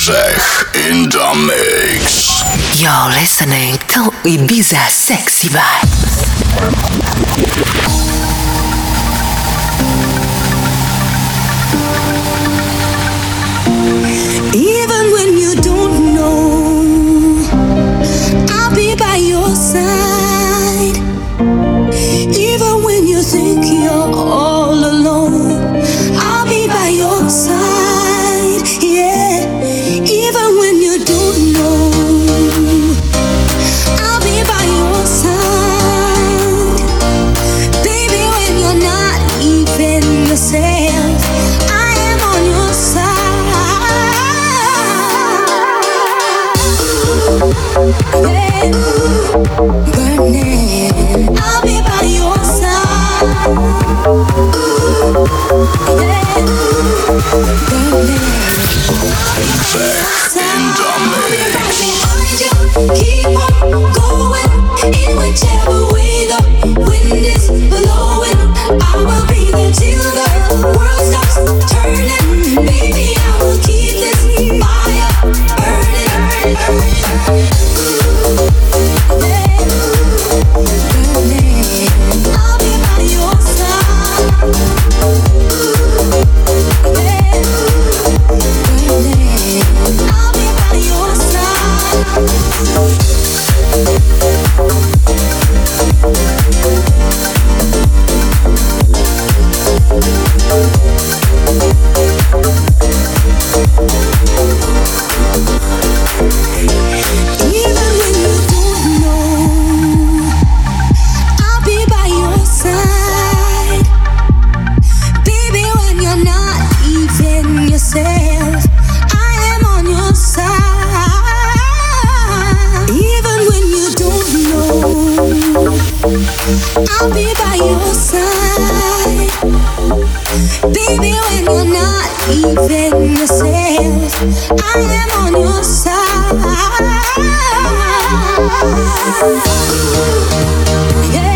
In the mix. You're listening to Ibiza Sexy Vibes. Yeah.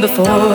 Before.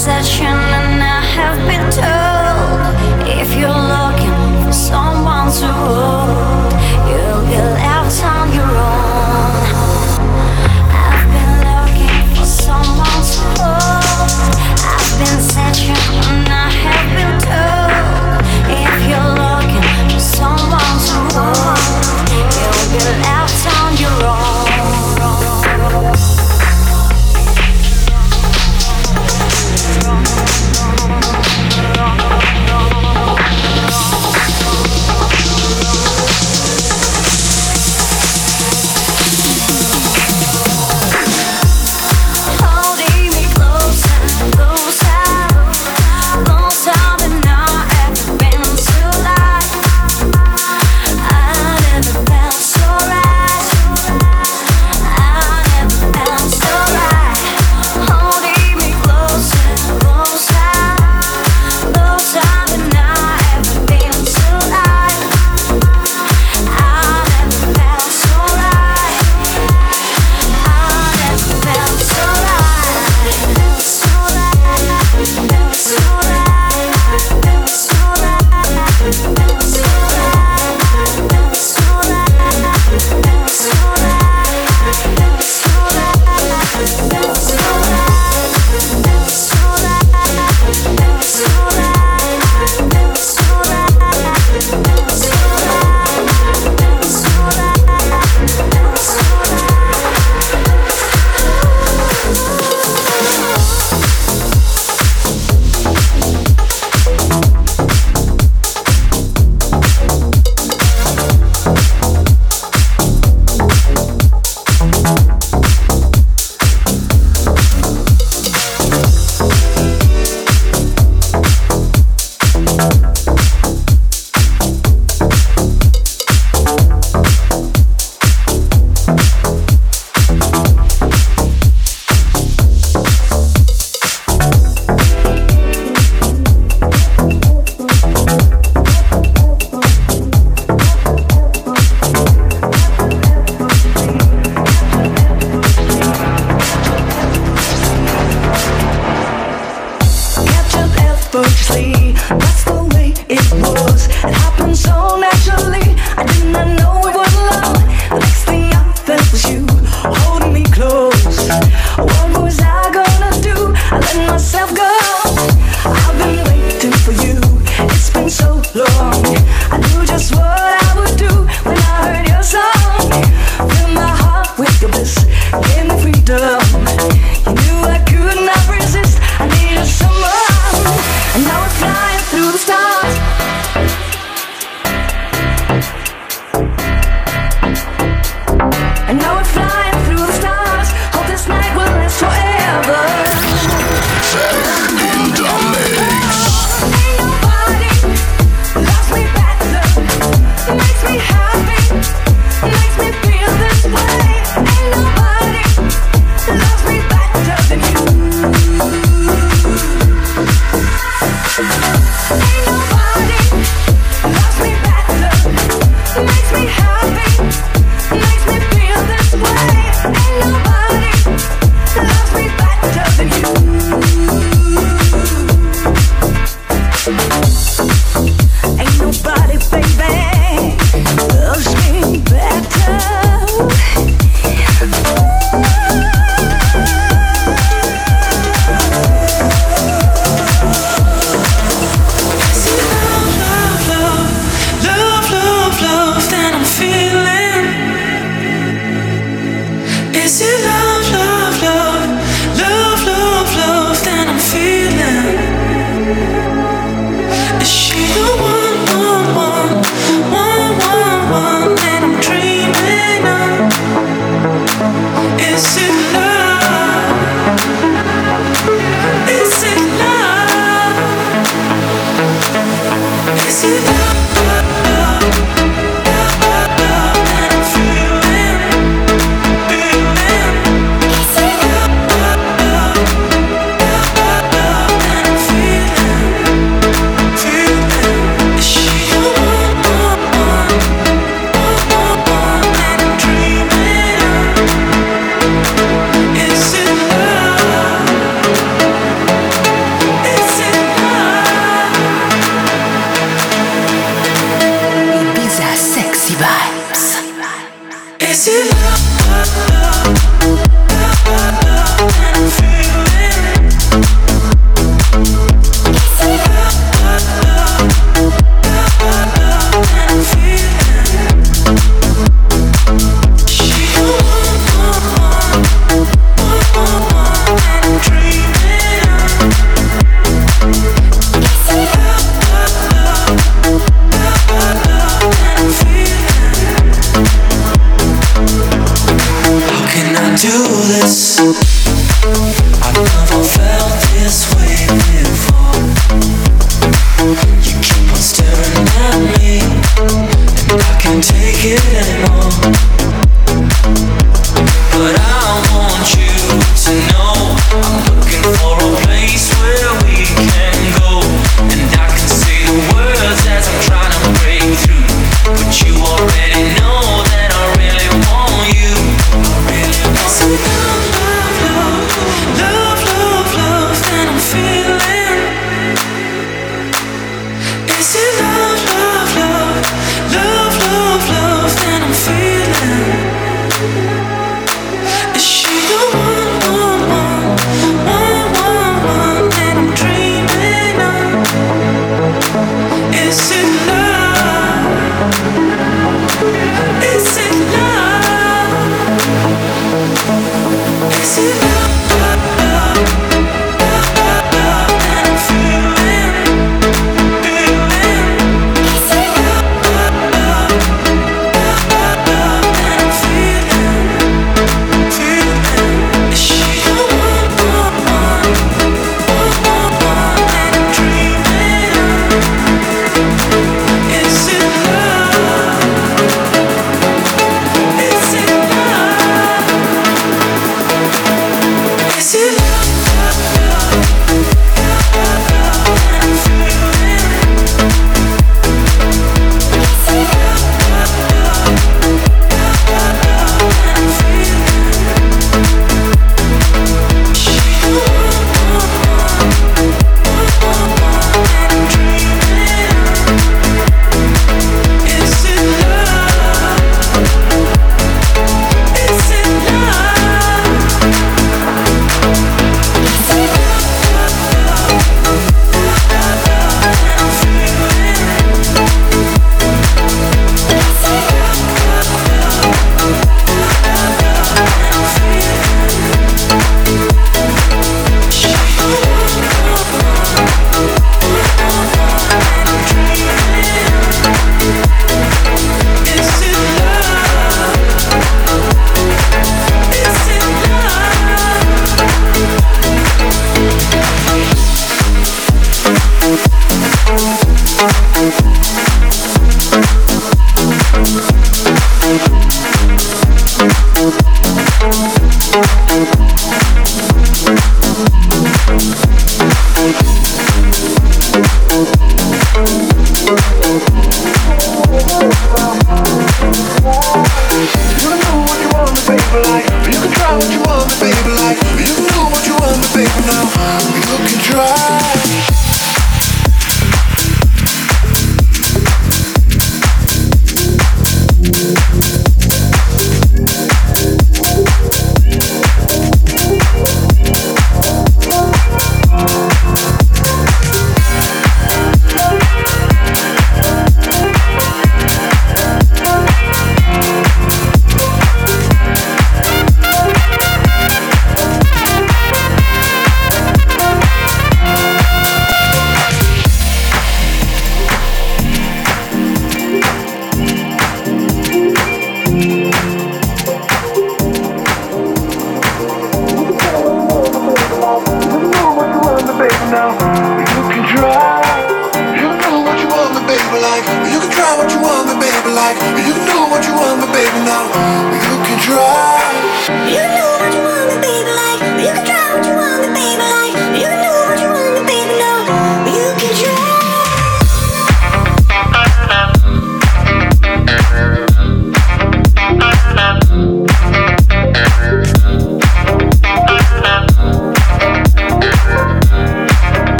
obsession.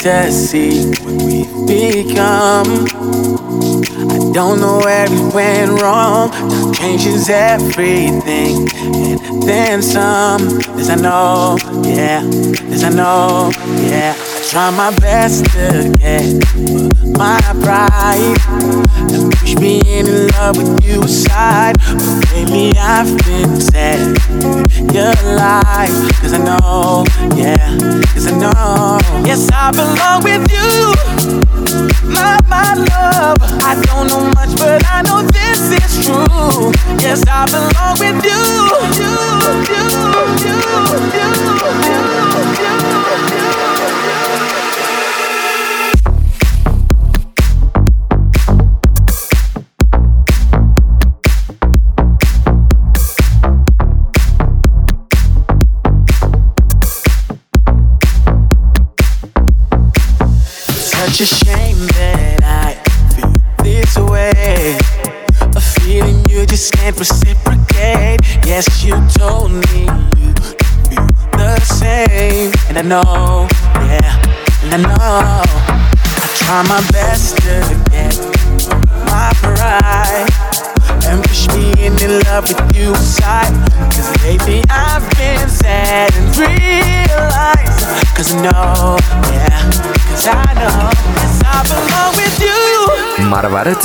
See what we've become. I don't know where it went wrong. changes everything. And then some. This I know, yeah. This I know, yeah. I try my best to get my pride. And push being in love with you aside. But lately I've been sad. Your life. Cause I know, yeah. Cause I know. Yes, I belong with you my, my love. I don't know much, but I know this is true. Yes, I belong with you. you, you, you, you, you, you, you. such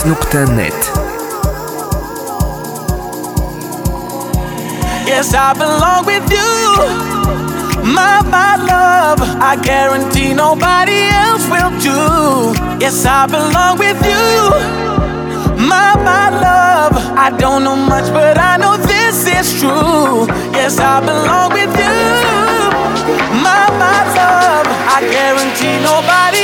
marvaret.net Yes, I belong with you. My, my love, I guarantee nobody else will do. Yes, I belong with you. My, my love, I don't know much, but I know this is true. Yes, I belong with you. My, my love, I guarantee nobody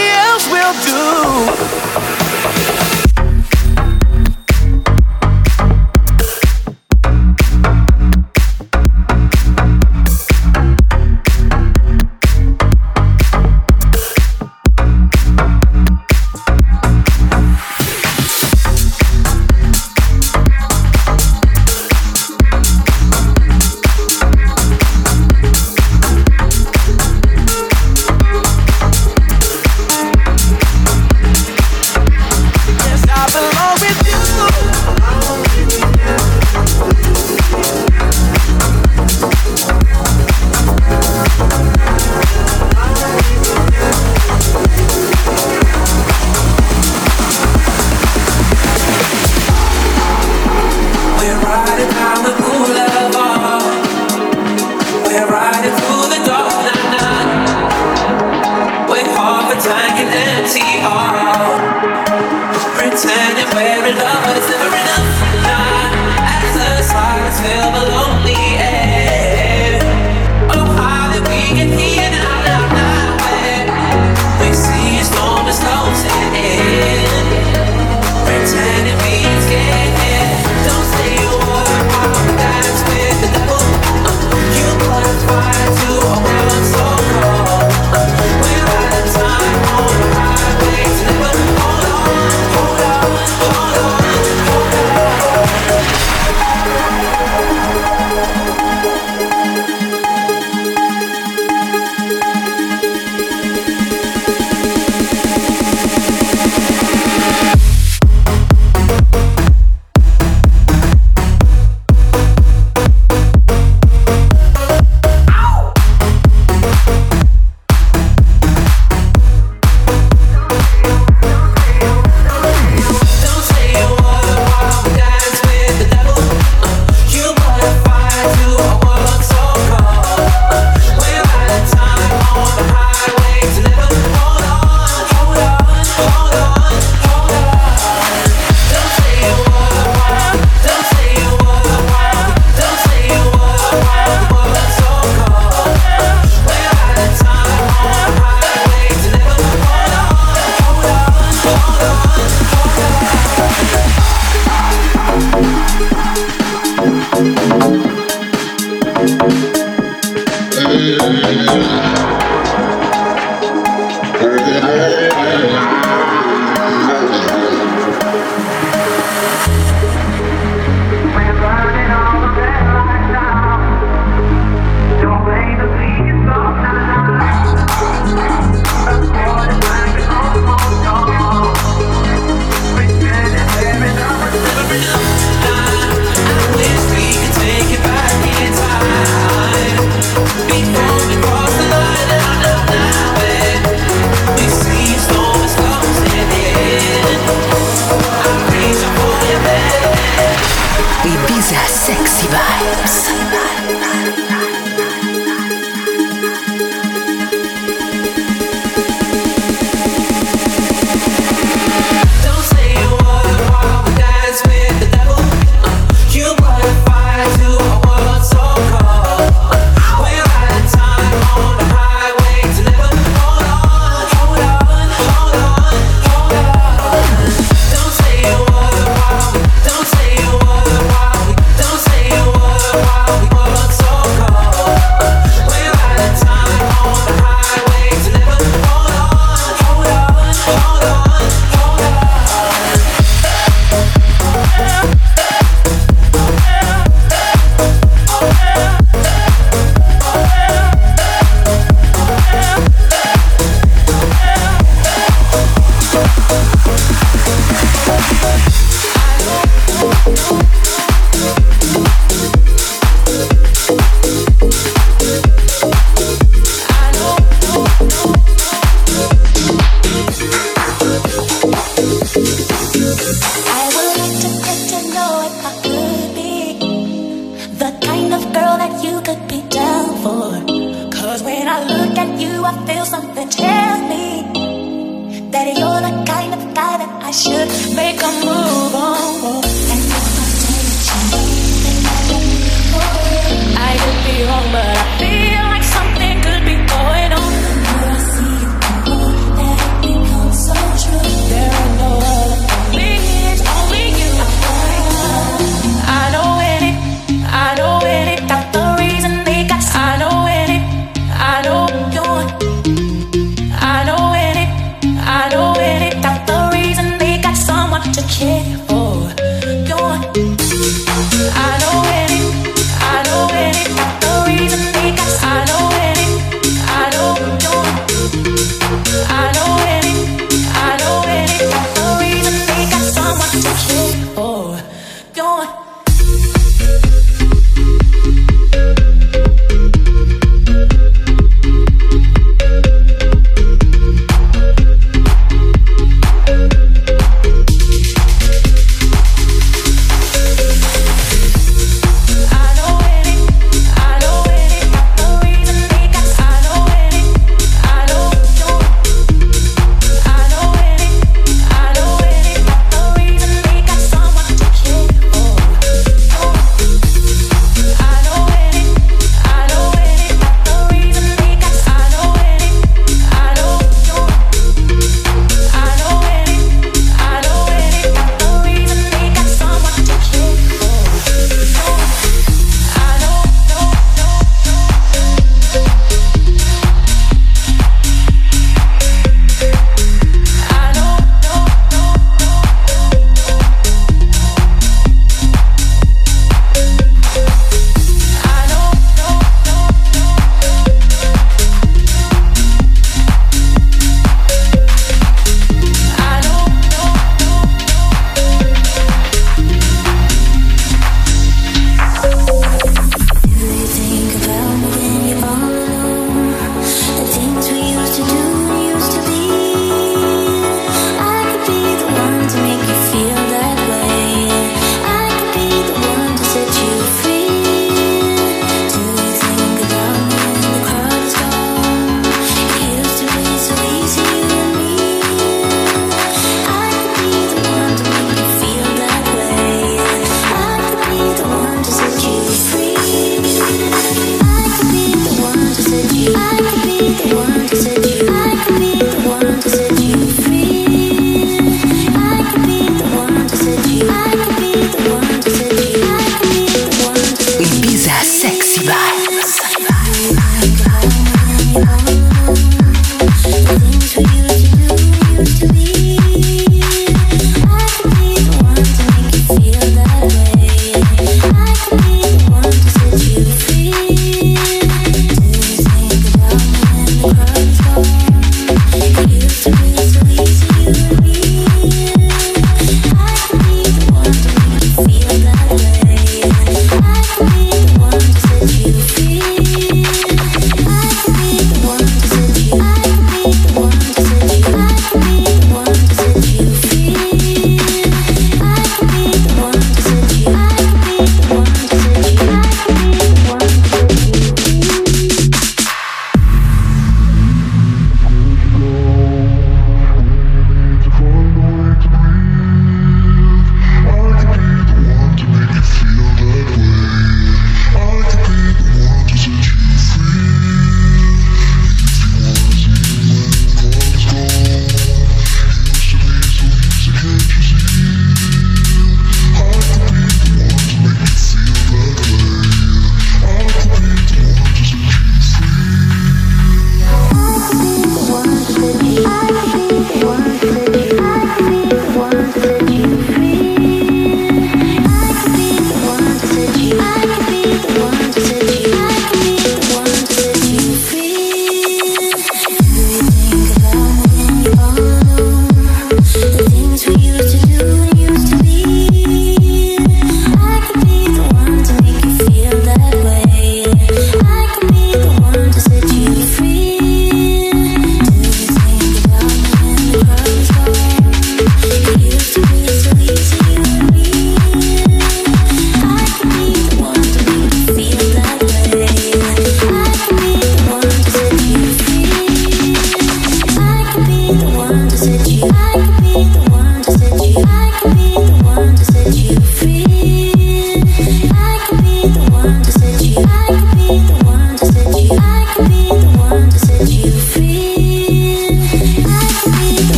never enough, but it's never enough.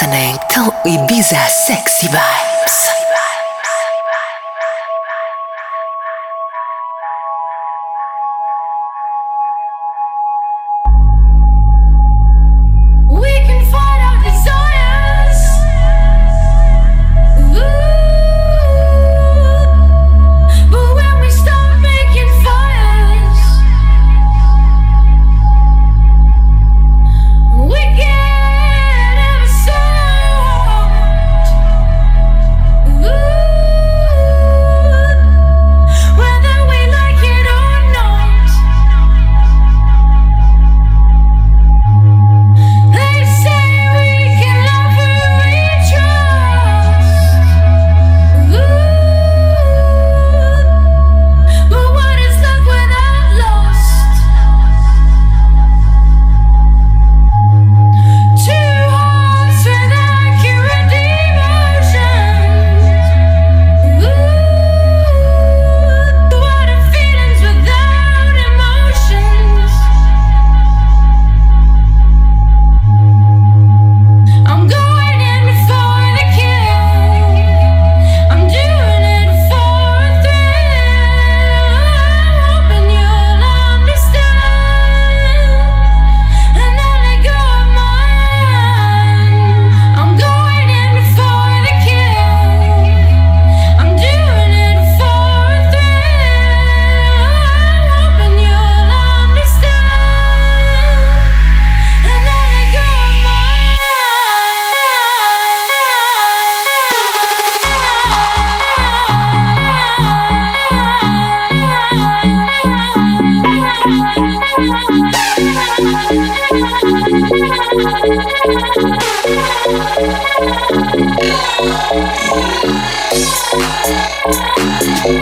listening to Ibiza Sexy Vibes.